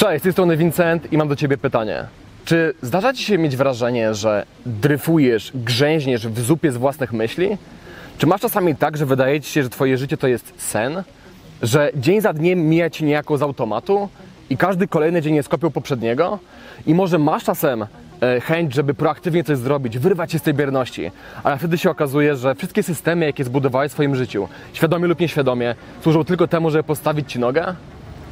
Cześć, z tej strony Vincent i mam do Ciebie pytanie. Czy zdarza Ci się mieć wrażenie, że dryfujesz, grzęźniesz w zupie z własnych myśli? Czy masz czasami tak, że wydaje Ci się, że Twoje życie to jest sen? Że dzień za dniem mija Ci niejako z automatu i każdy kolejny dzień jest kopią poprzedniego? I może masz czasem e, chęć, żeby proaktywnie coś zrobić, wyrwać się z tej bierności, ale wtedy się okazuje, że wszystkie systemy, jakie zbudowałeś w swoim życiu, świadomie lub nieświadomie, służą tylko temu, żeby postawić Ci nogę?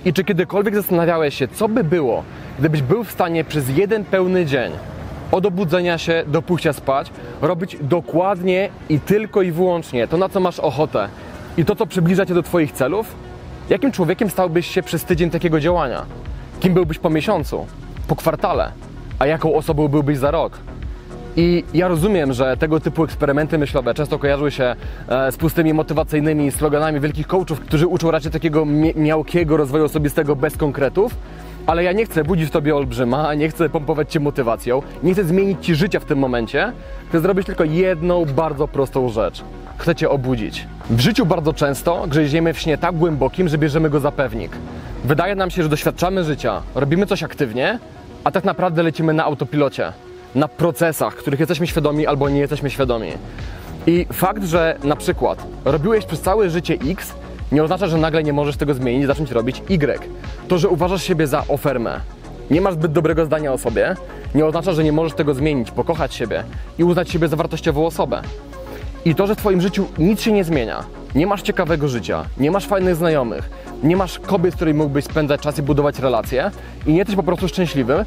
I czy kiedykolwiek zastanawiałeś się, co by było, gdybyś był w stanie przez jeden pełny dzień od obudzenia się do pójścia spać robić dokładnie i tylko i wyłącznie to, na co masz ochotę i to, co przybliża cię do Twoich celów? Jakim człowiekiem stałbyś się przez tydzień takiego działania? Kim byłbyś po miesiącu, po kwartale, a jaką osobą byłbyś za rok? I ja rozumiem, że tego typu eksperymenty myślowe często kojarzą się e, z pustymi motywacyjnymi sloganami wielkich coachów, którzy uczą raczej takiego mi- miałkiego rozwoju osobistego bez konkretów. Ale ja nie chcę budzić w tobie olbrzyma, nie chcę pompować cię motywacją, nie chcę zmienić ci życia w tym momencie. Chcę zrobić tylko jedną bardzo prostą rzecz. Chcę cię obudzić. W życiu bardzo często grzęźniemy w śnie tak głębokim, że bierzemy go za pewnik. Wydaje nam się, że doświadczamy życia, robimy coś aktywnie, a tak naprawdę lecimy na autopilocie na procesach, których jesteśmy świadomi albo nie jesteśmy świadomi. I fakt, że na przykład robiłeś przez całe życie X, nie oznacza, że nagle nie możesz tego zmienić zacząć robić Y. To, że uważasz siebie za ofermę, nie masz zbyt dobrego zdania o sobie, nie oznacza, że nie możesz tego zmienić, pokochać siebie i uznać siebie za wartościową osobę. I to, że w Twoim życiu nic się nie zmienia, nie masz ciekawego życia, nie masz fajnych znajomych, nie masz kobiet, z którymi mógłbyś spędzać czas i budować relacje i nie jesteś po prostu szczęśliwy,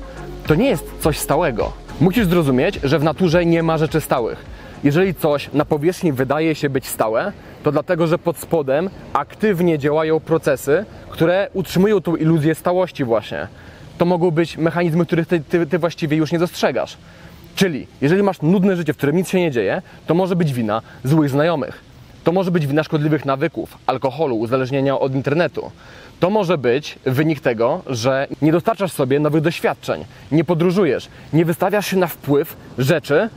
to nie jest coś stałego. Musisz zrozumieć, że w naturze nie ma rzeczy stałych. Jeżeli coś na powierzchni wydaje się być stałe, to dlatego, że pod spodem aktywnie działają procesy, które utrzymują tą iluzję stałości właśnie. To mogą być mechanizmy, których ty, ty, ty właściwie już nie dostrzegasz. Czyli, jeżeli masz nudne życie, w którym nic się nie dzieje, to może być wina złych znajomych. To może być wina szkodliwych nawyków, alkoholu, uzależnienia od internetu. To może być wynik tego, że nie dostarczasz sobie nowych doświadczeń, nie podróżujesz, nie wystawiasz się na wpływ rzeczy,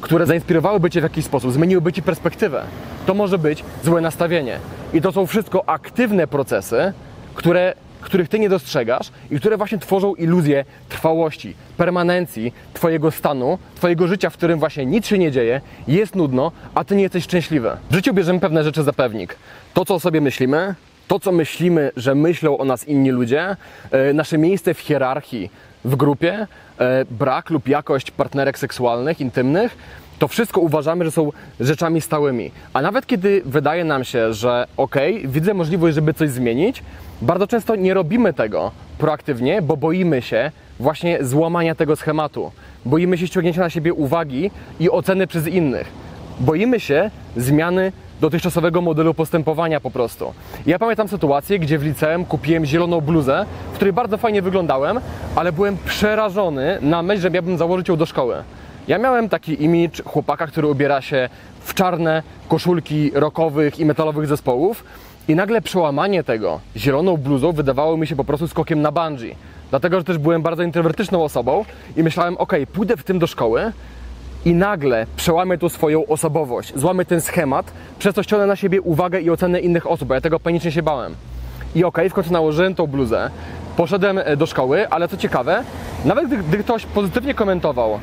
które zainspirowałyby Cię w jakiś sposób, zmieniłyby Ci perspektywę. To może być złe nastawienie. I to są wszystko aktywne procesy, które których ty nie dostrzegasz i które właśnie tworzą iluzję trwałości, permanencji twojego stanu, twojego życia, w którym właśnie nic się nie dzieje, jest nudno, a ty nie jesteś szczęśliwy. W życiu bierzemy pewne rzeczy za pewnik. To, co o sobie myślimy, to, co myślimy, że myślą o nas inni ludzie, e, nasze miejsce w hierarchii w grupie, e, brak lub jakość partnerek seksualnych, intymnych, to wszystko uważamy, że są rzeczami stałymi. A nawet kiedy wydaje nam się, że okej, widzę możliwość, żeby coś zmienić, bardzo często nie robimy tego proaktywnie, bo boimy się właśnie złamania tego schematu. Boimy się ściągnięcia na siebie uwagi i oceny przez innych. Boimy się zmiany dotychczasowego modelu postępowania po prostu. Ja pamiętam sytuację, gdzie w liceum kupiłem zieloną bluzę, w której bardzo fajnie wyglądałem, ale byłem przerażony na myśl, że miałbym założyć ją do szkoły. Ja miałem taki imidż chłopaka, który ubiera się w czarne koszulki rockowych i metalowych zespołów i nagle przełamanie tego zieloną bluzą wydawało mi się po prostu skokiem na bungee. Dlatego, że też byłem bardzo introwertyczną osobą i myślałem, ok, pójdę w tym do szkoły, i nagle przełamię tu swoją osobowość, złamię ten schemat, przez co ściągnę na siebie uwagę i ocenę innych osób, bo ja tego panicznie się bałem. I okej, w końcu nałożyłem tą bluzę, poszedłem e, do szkoły, ale co ciekawe, nawet gdy, gdy ktoś pozytywnie komentował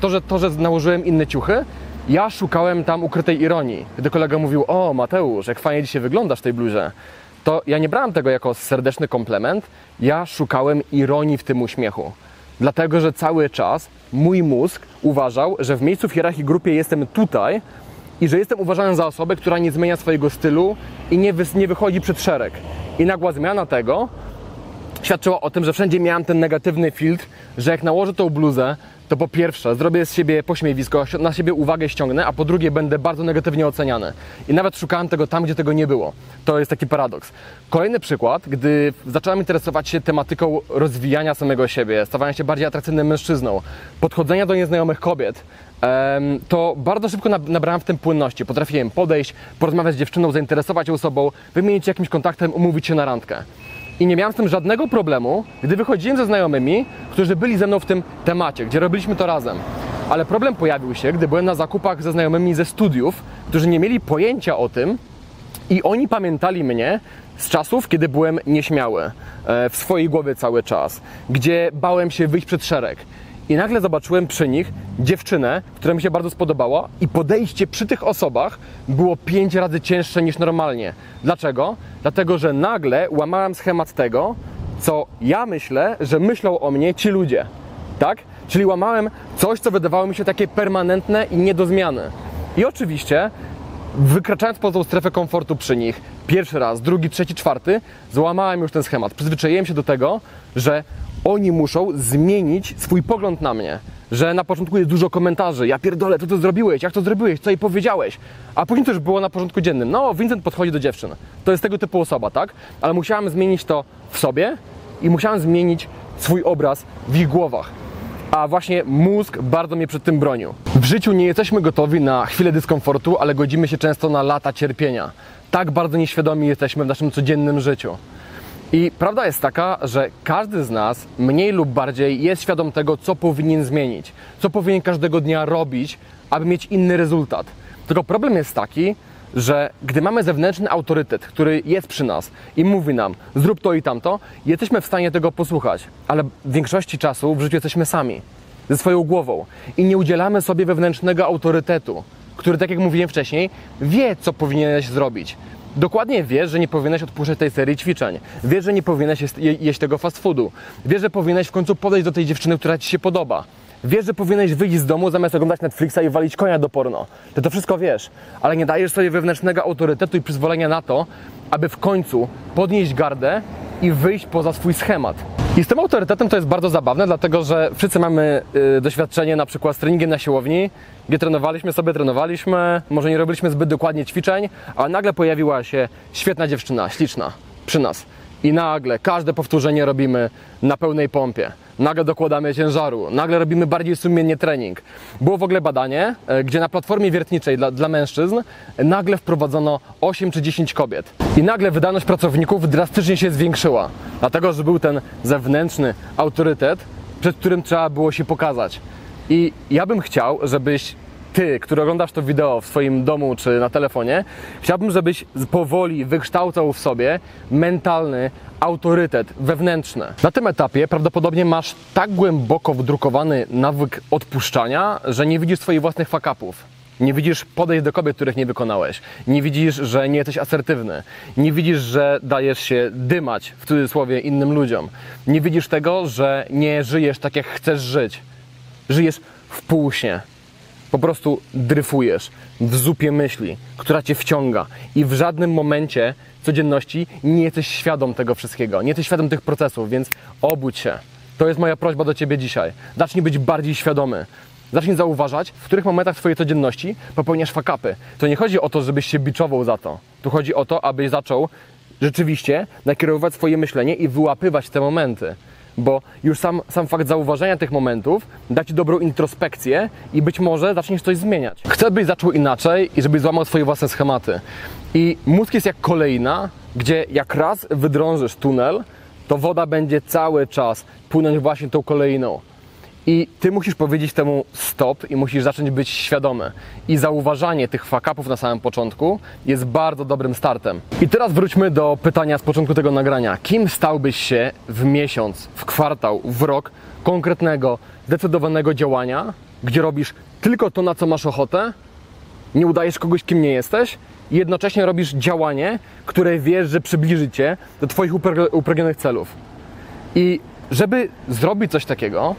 to, że, to, że nałożyłem inne ciuchy, ja szukałem tam ukrytej ironii. Gdy kolega mówił, o Mateusz, jak fajnie dzisiaj wyglądasz w tej bluzie, to ja nie brałem tego jako serdeczny komplement, ja szukałem ironii w tym uśmiechu. Dlatego, że cały czas mój mózg uważał, że w miejscu w hierarchii grupie jestem tutaj i że jestem uważany za osobę, która nie zmienia swojego stylu i nie, wys- nie wychodzi przed szereg. I nagła zmiana tego świadczyła o tym, że wszędzie miałem ten negatywny filtr, że jak nałożę tą bluzę, to po pierwsze zrobię z siebie pośmiewisko, na siebie uwagę ściągnę, a po drugie będę bardzo negatywnie oceniany. I nawet szukałem tego tam, gdzie tego nie było. To jest taki paradoks. Kolejny przykład, gdy zacząłem interesować się tematyką rozwijania samego siebie, stawania się bardziej atrakcyjnym mężczyzną, podchodzenia do nieznajomych kobiet, to bardzo szybko nab- nabrałem w tym płynności. Potrafiłem podejść, porozmawiać z dziewczyną, zainteresować ją sobą, wymienić się jakimś kontaktem, umówić się na randkę. I nie miałem z tym żadnego problemu, gdy wychodziłem ze znajomymi, którzy byli ze mną w tym temacie, gdzie robiliśmy to razem. Ale problem pojawił się, gdy byłem na zakupach ze znajomymi ze studiów, którzy nie mieli pojęcia o tym i oni pamiętali mnie z czasów, kiedy byłem nieśmiały, e, w swojej głowie cały czas, gdzie bałem się wyjść przed szereg. I nagle zobaczyłem przy nich dziewczynę, która mi się bardzo spodobała, i podejście przy tych osobach było pięć razy cięższe niż normalnie. Dlaczego? Dlatego, że nagle łamałem schemat tego, co ja myślę, że myślą o mnie ci ludzie. Tak? Czyli łamałem coś, co wydawało mi się takie permanentne i nie do zmiany. I oczywiście wykraczając poza tą strefę komfortu przy nich, pierwszy raz, drugi, trzeci, czwarty, złamałem już ten schemat. Przyzwyczaiłem się do tego, że oni muszą zmienić swój pogląd na mnie. Że na początku jest dużo komentarzy, ja pierdolę, co to zrobiłeś, jak to zrobiłeś, co jej powiedziałeś. A później to już było na porządku dziennym. No, Vincent podchodzi do dziewczyn. To jest tego typu osoba, tak? Ale musiałem zmienić to w sobie i musiałem zmienić swój obraz w ich głowach a właśnie mózg bardzo mnie przed tym bronił. W życiu nie jesteśmy gotowi na chwilę dyskomfortu, ale godzimy się często na lata cierpienia. Tak bardzo nieświadomi jesteśmy w naszym codziennym życiu. I prawda jest taka, że każdy z nas mniej lub bardziej jest świadom tego, co powinien zmienić, co powinien każdego dnia robić, aby mieć inny rezultat. Tylko problem jest taki, że gdy mamy zewnętrzny autorytet, który jest przy nas i mówi nam, zrób to i tamto, jesteśmy w stanie tego posłuchać, ale w większości czasu w życiu jesteśmy sami, ze swoją głową i nie udzielamy sobie wewnętrznego autorytetu, który, tak jak mówiłem wcześniej, wie, co powinieneś zrobić. Dokładnie wiesz, że nie powinieneś odpuszczać tej serii ćwiczeń. Wiesz, że nie powinieneś jeść tego fast foodu. Wiesz, że powinieneś w końcu podejść do tej dziewczyny, która ci się podoba. Wiesz, że powinieneś wyjść z domu zamiast oglądać Netflixa i walić konia do porno. Ty to wszystko wiesz, ale nie dajesz sobie wewnętrznego autorytetu i przyzwolenia na to, aby w końcu podnieść gardę i wyjść poza swój schemat. I z tym autorytetem to jest bardzo zabawne, dlatego że wszyscy mamy y, doświadczenie na przykład z treningiem na siłowni, gdzie trenowaliśmy sobie, trenowaliśmy, może nie robiliśmy zbyt dokładnie ćwiczeń, ale nagle pojawiła się świetna dziewczyna, śliczna, przy nas. I nagle każde powtórzenie robimy na pełnej pompie nagle dokładamy ciężaru, nagle robimy bardziej sumiennie trening. Było w ogóle badanie, e, gdzie na platformie wiertniczej dla, dla mężczyzn nagle wprowadzono 8 czy 10 kobiet. I nagle wydajność pracowników drastycznie się zwiększyła, dlatego że był ten zewnętrzny autorytet, przed którym trzeba było się pokazać. I ja bym chciał, żebyś ty, który oglądasz to wideo w swoim domu czy na telefonie, chciałbym, żebyś powoli wykształcał w sobie mentalny autorytet wewnętrzny. Na tym etapie prawdopodobnie masz tak głęboko wdrukowany nawyk odpuszczania, że nie widzisz swoich własnych fakapów. Nie widzisz podejść do kobiet, których nie wykonałeś. Nie widzisz, że nie jesteś asertywny. Nie widzisz, że dajesz się dymać, w cudzysłowie, innym ludziom. Nie widzisz tego, że nie żyjesz tak, jak chcesz żyć. Żyjesz w półśnie po prostu dryfujesz w zupie myśli, która cię wciąga i w żadnym momencie codzienności nie jesteś świadom tego wszystkiego, nie jesteś świadom tych procesów, więc obudź się. To jest moja prośba do ciebie dzisiaj. Zacznij być bardziej świadomy. Zacznij zauważać, w których momentach swojej codzienności popełniasz fakapy. To nie chodzi o to, żebyś się biczował za to. Tu chodzi o to, abyś zaczął rzeczywiście nakierowywać swoje myślenie i wyłapywać te momenty bo już sam, sam fakt zauważenia tych momentów da Ci dobrą introspekcję i być może zaczniesz coś zmieniać. Chcę, byś zaczął inaczej i żebyś złamał swoje własne schematy. I mózg jest jak kolejna, gdzie jak raz wydrążysz tunel, to woda będzie cały czas płynąć właśnie tą kolejną. I ty musisz powiedzieć temu stop i musisz zacząć być świadomy. I zauważanie tych fakapów na samym początku jest bardzo dobrym startem. I teraz wróćmy do pytania z początku tego nagrania. Kim stałbyś się w miesiąc, w kwartał, w rok konkretnego, zdecydowanego działania, gdzie robisz tylko to, na co masz ochotę, nie udajesz kogoś, kim nie jesteś, i jednocześnie robisz działanie, które wiesz, że przybliży cię do Twoich upragnionych celów. I żeby zrobić coś takiego,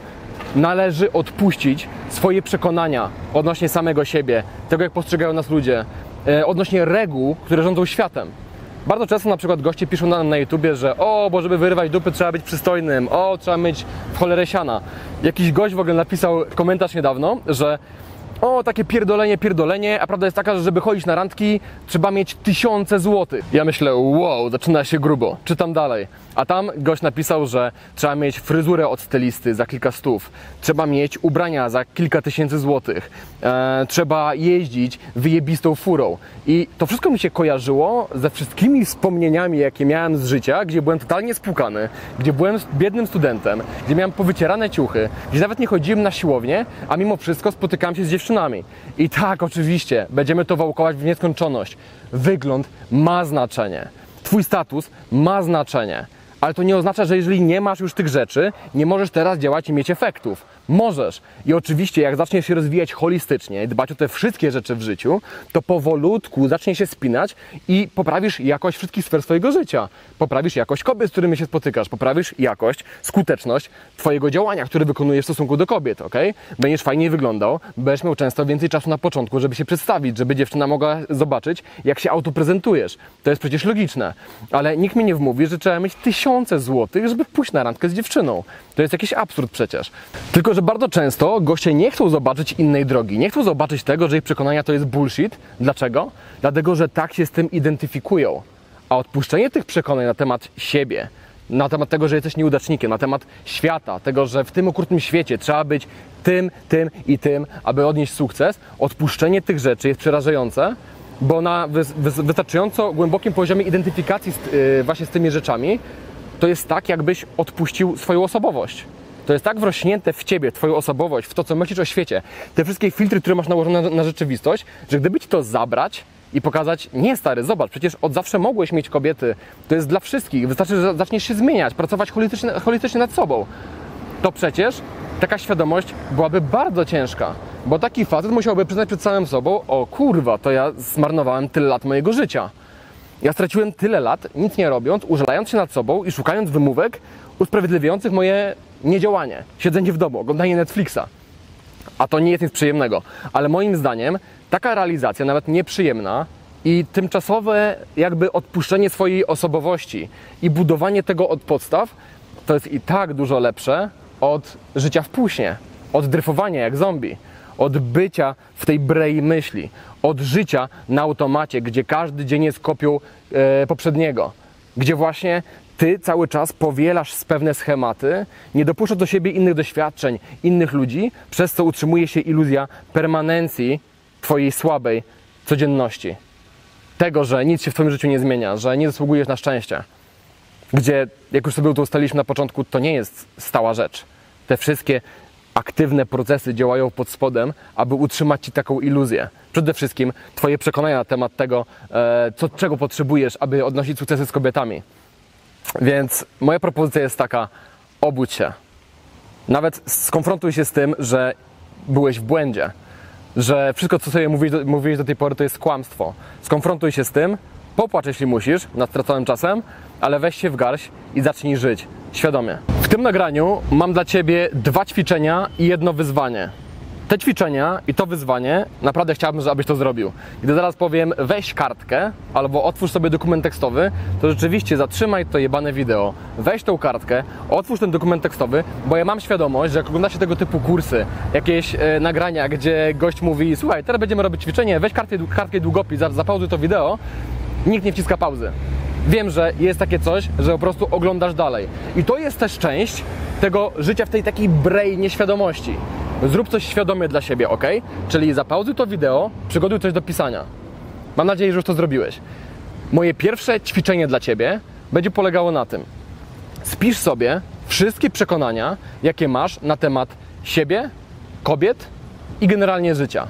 należy odpuścić swoje przekonania odnośnie samego siebie, tego jak postrzegają nas ludzie, e, odnośnie reguł, które rządzą światem. Bardzo często na przykład goście piszą nam na YouTubie, że o, bo żeby wyrywać dupy trzeba być przystojnym, o, trzeba mieć w cholerę siana. Jakiś gość w ogóle napisał komentarz niedawno, że o, takie pierdolenie, pierdolenie, a prawda jest taka, że żeby chodzić na randki, trzeba mieć tysiące złotych. Ja myślę, wow, zaczyna się grubo. Czytam dalej. A tam gość napisał, że trzeba mieć fryzurę od stylisty za kilka stów, trzeba mieć ubrania za kilka tysięcy złotych, e, trzeba jeździć wyjebistą furą. I to wszystko mi się kojarzyło ze wszystkimi wspomnieniami, jakie miałem z życia, gdzie byłem totalnie spłukany, gdzie byłem biednym studentem, gdzie miałem powycierane ciuchy, gdzie nawet nie chodziłem na siłownię, a mimo wszystko spotykałem się z dziewczynami. I tak, oczywiście, będziemy to wałkować w nieskończoność. Wygląd ma znaczenie Twój status ma znaczenie. Ale to nie oznacza, że jeżeli nie masz już tych rzeczy, nie możesz teraz działać i mieć efektów. Możesz. I oczywiście, jak zaczniesz się rozwijać holistycznie, dbać o te wszystkie rzeczy w życiu, to powolutku zacznie się spinać i poprawisz jakość wszystkich sfer swojego życia. Poprawisz jakość kobiet, z którymi się spotykasz, poprawisz jakość, skuteczność Twojego działania, które wykonujesz w stosunku do kobiet, ok? Będziesz fajniej wyglądał, będziesz miał często więcej czasu na początku, żeby się przedstawić, żeby dziewczyna mogła zobaczyć, jak się autoprezentujesz. To jest przecież logiczne. Ale nikt mi nie wmówi, że trzeba mieć tysiące złotych, żeby pójść na randkę z dziewczyną. To jest jakiś absurd przecież. Tylko, że bardzo często goście nie chcą zobaczyć innej drogi. Nie chcą zobaczyć tego, że ich przekonania to jest bullshit. Dlaczego? Dlatego, że tak się z tym identyfikują. A odpuszczenie tych przekonań na temat siebie, na temat tego, że jesteś nieudacznikiem, na temat świata, tego, że w tym okrutnym świecie trzeba być tym, tym i tym, aby odnieść sukces, odpuszczenie tych rzeczy jest przerażające, bo na wystarczająco głębokim poziomie identyfikacji z, yy, właśnie z tymi rzeczami, to jest tak, jakbyś odpuścił swoją osobowość. To jest tak wrośnięte w ciebie, twoją osobowość, w to, co myślisz o świecie, te wszystkie filtry, które masz nałożone na, rzeczywistość, że gdyby ci to zabrać, i pokazać, nie stary, zobacz, przecież od zawsze mogłeś mieć kobiety, to jest dla wszystkich, wystarczy, że zaczniesz się zmieniać, pracować holistycznie, holistycznie nad sobą. To przecież taka świadomość byłaby bardzo ciężka, bo taki facet musiałby przyznać przed samym sobą, o kurwa, to ja zmarnowałem tyle lat mojego życia. Ja straciłem tyle lat, nic nie robiąc, użalając się nad sobą i szukając wymówek usprawiedliwiających moje niedziałanie, siedzenie w domu, oglądanie Netflixa. A to nie jest nic przyjemnego. Ale moim zdaniem taka realizacja, nawet nieprzyjemna i tymczasowe jakby odpuszczenie swojej osobowości i budowanie tego od podstaw, to jest i tak dużo lepsze od życia w późnie, od dryfowania jak zombie, od bycia w tej brei myśli, od życia na automacie, gdzie każdy dzień jest kopią e, poprzedniego, gdzie właśnie ty cały czas powielasz pewne schematy, nie dopuszczasz do siebie innych doświadczeń, innych ludzi, przez co utrzymuje się iluzja permanencji Twojej słabej codzienności. Tego, że nic się w Twoim życiu nie zmienia, że nie zasługujesz na szczęście. Gdzie, jak już sobie to ustaliliśmy na początku, to nie jest stała rzecz. Te wszystkie aktywne procesy działają pod spodem, aby utrzymać Ci taką iluzję. Przede wszystkim Twoje przekonania na temat tego, e, co, czego potrzebujesz, aby odnosić sukcesy z kobietami. Więc moja propozycja jest taka: obudź się. Nawet skonfrontuj się z tym, że byłeś w błędzie, że wszystko, co sobie mówiłeś do, mówiłeś do tej pory, to jest kłamstwo. Skonfrontuj się z tym, popłacz jeśli musisz, nad straconym czasem, ale weź się w garść i zacznij żyć świadomie. Tym nagraniu mam dla Ciebie dwa ćwiczenia i jedno wyzwanie te ćwiczenia i to wyzwanie naprawdę chciałbym, żebyś to zrobił. Gdy zaraz powiem weź kartkę albo otwórz sobie dokument tekstowy, to rzeczywiście zatrzymaj to jebane wideo, weź tą kartkę, otwórz ten dokument tekstowy, bo ja mam świadomość, że jak oglądacie tego typu kursy, jakieś e, nagrania, gdzie gość mówi, słuchaj, teraz będziemy robić ćwiczenie, weź kartkę, kartkę i długopis, zapauzuj to wideo, nikt nie wciska pauzy. Wiem, że jest takie coś, że po prostu oglądasz dalej. I to jest też część tego życia w tej takiej brej nieświadomości. Zrób coś świadomie dla siebie, ok? Czyli zapauzuj to wideo, przygotuj coś do pisania. Mam nadzieję, że już to zrobiłeś. Moje pierwsze ćwiczenie dla ciebie będzie polegało na tym. Spisz sobie wszystkie przekonania, jakie masz na temat siebie, kobiet i generalnie życia.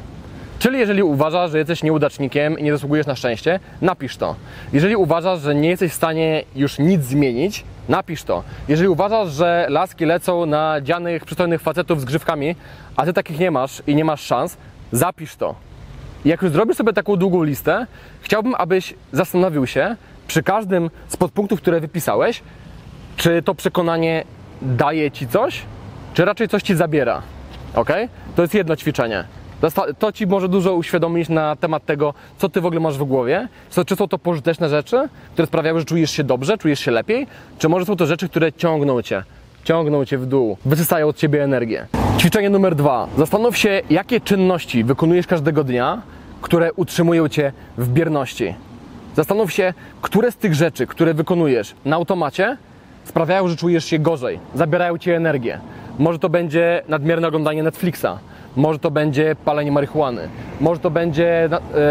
Czyli jeżeli uważasz, że jesteś nieudacznikiem i nie zasługujesz na szczęście, napisz to. Jeżeli uważasz, że nie jesteś w stanie już nic zmienić, napisz to. Jeżeli uważasz, że laski lecą na dzianych, przystojnych facetów z grzywkami, a ty takich nie masz i nie masz szans, zapisz to. I jak już zrobisz sobie taką długą listę, chciałbym, abyś zastanowił się przy każdym z podpunktów, które wypisałeś, czy to przekonanie daje ci coś, czy raczej coś ci zabiera. Ok? To jest jedno ćwiczenie. To Ci może dużo uświadomić na temat tego, co Ty w ogóle masz w głowie. Czy są to pożyteczne rzeczy, które sprawiają, że czujesz się dobrze, czujesz się lepiej? Czy może są to rzeczy, które ciągną Cię, ciągną Cię w dół, wysysają od Ciebie energię? Ćwiczenie numer dwa. Zastanów się, jakie czynności wykonujesz każdego dnia, które utrzymują Cię w bierności. Zastanów się, które z tych rzeczy, które wykonujesz na automacie, sprawiają, że czujesz się gorzej, zabierają Ci energię. Może to będzie nadmierne oglądanie Netflixa, może to będzie palenie marihuany, może to będzie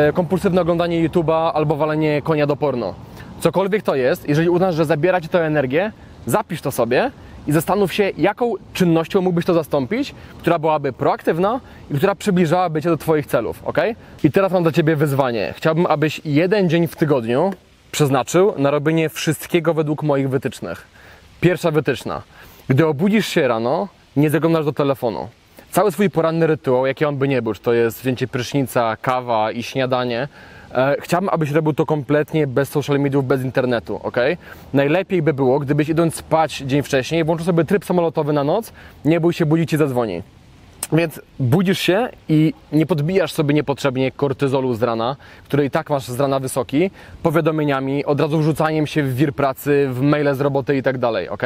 e, kompulsywne oglądanie YouTube'a albo walenie konia do porno. Cokolwiek to jest, jeżeli uznasz, że zabiera Ci tę energię, zapisz to sobie i zastanów się, jaką czynnością mógłbyś to zastąpić, która byłaby proaktywna i która przybliżałaby Cię do Twoich celów, ok? I teraz mam dla Ciebie wyzwanie. Chciałbym, abyś jeden dzień w tygodniu przeznaczył na robienie wszystkiego według moich wytycznych. Pierwsza wytyczna. Gdy obudzisz się rano, nie zaglądasz do telefonu. Cały swój poranny rytuał, jaki on by nie był, czy to jest wzięcie prysznica, kawa i śniadanie, e, chciałbym, abyś robił to kompletnie bez social mediów, bez internetu, ok? Najlepiej by było, gdybyś idąc spać dzień wcześniej, włączył sobie tryb samolotowy na noc, nie bój się budzić i zadzwoni. Więc budzisz się i nie podbijasz sobie niepotrzebnie kortyzolu z rana, który i tak masz z rana wysoki, powiadomieniami, od razu wrzucaniem się w wir pracy, w maile z roboty i tak dalej, ok?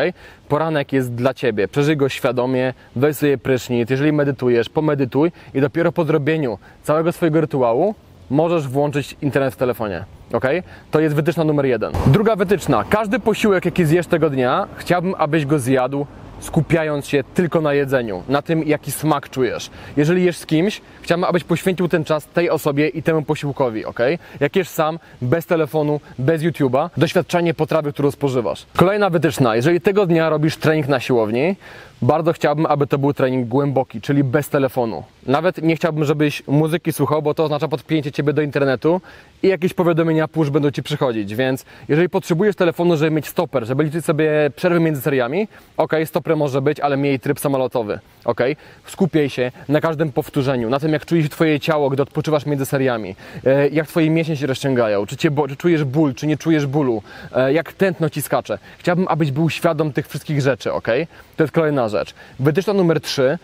Poranek jest dla Ciebie, przeżyj go świadomie, weź sobie prysznic, jeżeli medytujesz, pomedytuj i dopiero po zrobieniu całego swojego rytuału możesz włączyć internet w telefonie. Ok? To jest wytyczna numer jeden. Druga wytyczna. Każdy posiłek, jaki zjesz tego dnia, chciałbym, abyś go zjadł skupiając się tylko na jedzeniu, na tym, jaki smak czujesz. Jeżeli jesz z kimś, chciałbym, abyś poświęcił ten czas tej osobie i temu posiłkowi, ok? Jak jesz sam, bez telefonu, bez YouTube'a, doświadczenie potrawy, którą spożywasz. Kolejna wytyczna. Jeżeli tego dnia robisz trening na siłowni, bardzo chciałbym, aby to był trening głęboki, czyli bez telefonu. Nawet nie chciałbym, żebyś muzyki słuchał, bo to oznacza podpięcie ciebie do internetu i jakieś powiadomienia push będą ci przychodzić. Więc jeżeli potrzebujesz telefonu, żeby mieć stoper, żeby liczyć sobie przerwy między seriami, ok, stoper może być, ale miej tryb samolotowy. Ok? Skupiaj się na każdym powtórzeniu, na tym, jak czujesz twoje ciało, gdy odpoczywasz między seriami, e, jak twoje mięśnie się rozciągają, czy, cię, czy czujesz ból, czy nie czujesz bólu, e, jak tętno ci skacze. Chciałbym, abyś był świadom tych wszystkich rzeczy, ok? To jest kolejna rzecz. Wytyczna numer 3.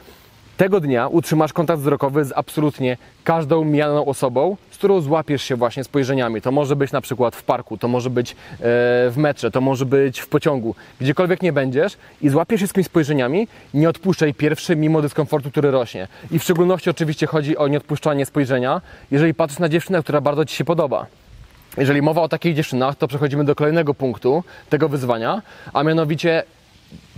Tego dnia utrzymasz kontakt wzrokowy z absolutnie każdą mijaną osobą, z którą złapiesz się właśnie spojrzeniami. To może być na przykład w parku, to może być e, w metrze, to może być w pociągu, gdziekolwiek nie będziesz i złapiesz się z kimś spojrzeniami, nie odpuszczaj pierwszy mimo dyskomfortu, który rośnie. I w szczególności oczywiście chodzi o nieodpuszczanie spojrzenia, jeżeli patrzysz na dziewczynę, która bardzo Ci się podoba. Jeżeli mowa o takich dziewczynach, to przechodzimy do kolejnego punktu tego wyzwania, a mianowicie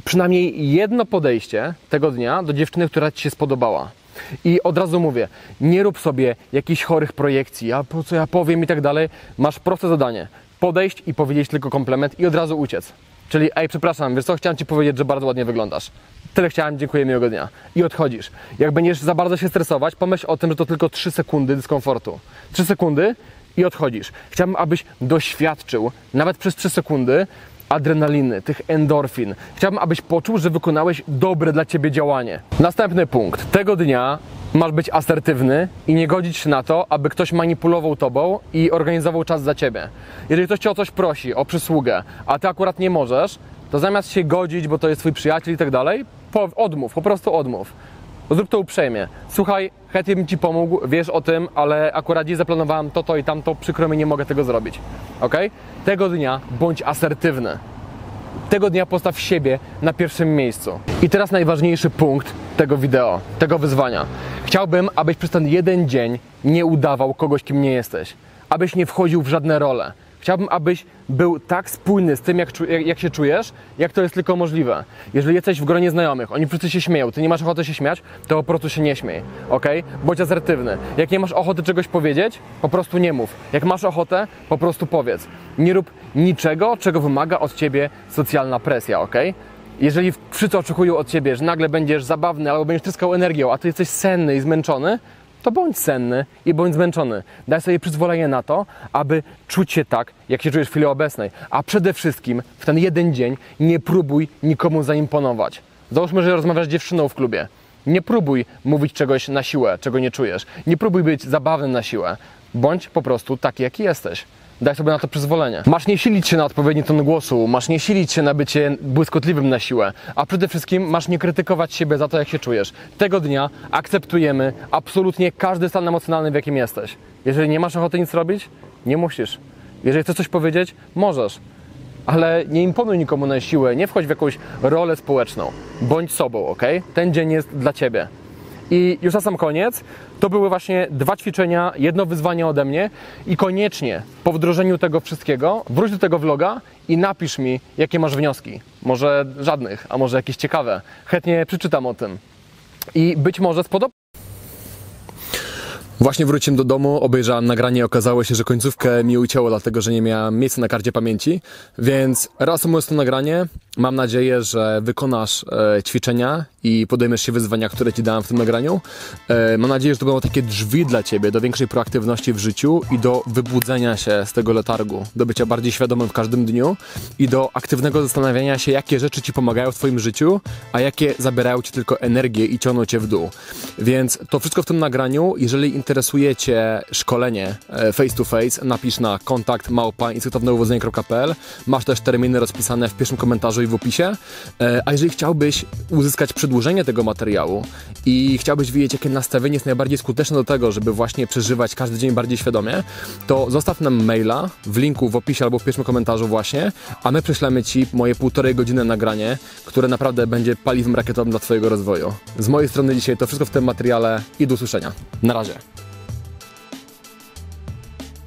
przynajmniej jedno podejście tego dnia do dziewczyny, która Ci się spodobała. I od razu mówię, nie rób sobie jakichś chorych projekcji, a po co ja powiem i tak dalej. Masz proste zadanie. Podejść i powiedzieć tylko komplement i od razu uciec. Czyli, ej, przepraszam, wiesz co, chciałem Ci powiedzieć, że bardzo ładnie wyglądasz. Tyle chciałem, dziękuję, miłego dnia. I odchodzisz. Jak będziesz za bardzo się stresować, pomyśl o tym, że to tylko 3 sekundy dyskomfortu. 3 sekundy i odchodzisz. Chciałbym, abyś doświadczył, nawet przez 3 sekundy, adrenaliny, tych endorfin. Chciałbym, abyś poczuł, że wykonałeś dobre dla ciebie działanie. Następny punkt. Tego dnia masz być asertywny i nie godzić się na to, aby ktoś manipulował tobą i organizował czas za ciebie. Jeżeli ktoś cię o coś prosi, o przysługę, a ty akurat nie możesz, to zamiast się godzić, bo to jest twój przyjaciel i tak dalej, odmów, po prostu odmów. Zrób to uprzejmie. Słuchaj, chętnie bym Ci pomógł, wiesz o tym, ale akurat dziś zaplanowałem to, to i tamto, przykro mi, nie mogę tego zrobić. Ok? Tego dnia bądź asertywny. Tego dnia postaw siebie na pierwszym miejscu. I teraz najważniejszy punkt tego wideo, tego wyzwania. Chciałbym, abyś przez ten jeden dzień nie udawał kogoś, kim nie jesteś. Abyś nie wchodził w żadne role Chciałbym, abyś był tak spójny z tym, jak, jak, się czujesz, jak to jest tylko możliwe. Jeżeli jesteś w gronie znajomych, oni wszyscy się śmieją, ty nie masz ochoty się śmiać, to po prostu się nie śmiej, ok? Bądź asertywny. Jak nie masz ochoty czegoś powiedzieć, po prostu nie mów. Jak masz ochotę, po prostu powiedz. Nie rób niczego, czego wymaga od ciebie socjalna presja, ok? Jeżeli wszyscy oczekują od ciebie, że nagle będziesz zabawny albo będziesz tryskał energią, a ty jesteś senny i zmęczony, to bądź senny i bądź zmęczony. Daj sobie przyzwolenie na to, aby czuć się tak, jak się czujesz w chwili obecnej. A przede wszystkim w ten jeden dzień nie próbuj nikomu zaimponować. Załóżmy, że rozmawiasz z dziewczyną w klubie. Nie próbuj mówić czegoś na siłę, czego nie czujesz. Nie próbuj być zabawny na siłę. Bądź po prostu taki, jaki jesteś. Daj sobie na to przyzwolenie. Masz nie silić się na odpowiedni ton głosu, masz nie silić się na bycie błyskotliwym na siłę, a przede wszystkim masz nie krytykować siebie za to, jak się czujesz. Tego dnia akceptujemy absolutnie każdy stan emocjonalny, w jakim jesteś. Jeżeli nie masz ochoty nic robić, nie musisz. Jeżeli chcesz coś powiedzieć, możesz. Ale nie imponuj nikomu na siłę, nie wchodź w jakąś rolę społeczną. Bądź sobą, ok? Ten dzień jest dla ciebie. I już na sam koniec, to były właśnie dwa ćwiczenia, jedno wyzwanie ode mnie i koniecznie po wdrożeniu tego wszystkiego wróć do tego vloga i napisz mi, jakie masz wnioski. Może żadnych, a może jakieś ciekawe. Chętnie przeczytam o tym. I być może spodoba Właśnie wróciłem do domu, obejrzałem nagranie okazało się, że końcówkę mi ucięło, dlatego że nie miałem miejsca na karcie pamięci. Więc reasumując to nagranie, mam nadzieję, że wykonasz e, ćwiczenia i podejmiesz się wyzwania, które ci dałem w tym nagraniu. E, mam nadzieję, że to będą takie drzwi dla ciebie do większej proaktywności w życiu i do wybudzenia się z tego letargu, do bycia bardziej świadomym w każdym dniu i do aktywnego zastanawiania się, jakie rzeczy ci pomagają w twoim życiu, a jakie zabierają ci tylko energię i ciągną cię w dół. Więc to wszystko w tym nagraniu. Jeżeli interesuje cię szkolenie e, face to face, napisz na kontakt małpa. Masz też terminy rozpisane w pierwszym komentarzu i w opisie. E, A jeżeli chciałbyś uzyskać przedłużenie tego materiału i chciałbyś wiedzieć, jakie nastawienie jest najbardziej skuteczne do tego, żeby właśnie przeżywać każdy dzień bardziej świadomie, to zostaw nam maila w linku w opisie albo w pierwszym komentarzu właśnie, a my prześlemy Ci moje półtorej godziny nagranie, które naprawdę będzie paliwem rakietowym dla Twojego rozwoju. Z mojej strony dzisiaj to wszystko w tym materiale i do usłyszenia. Na razie.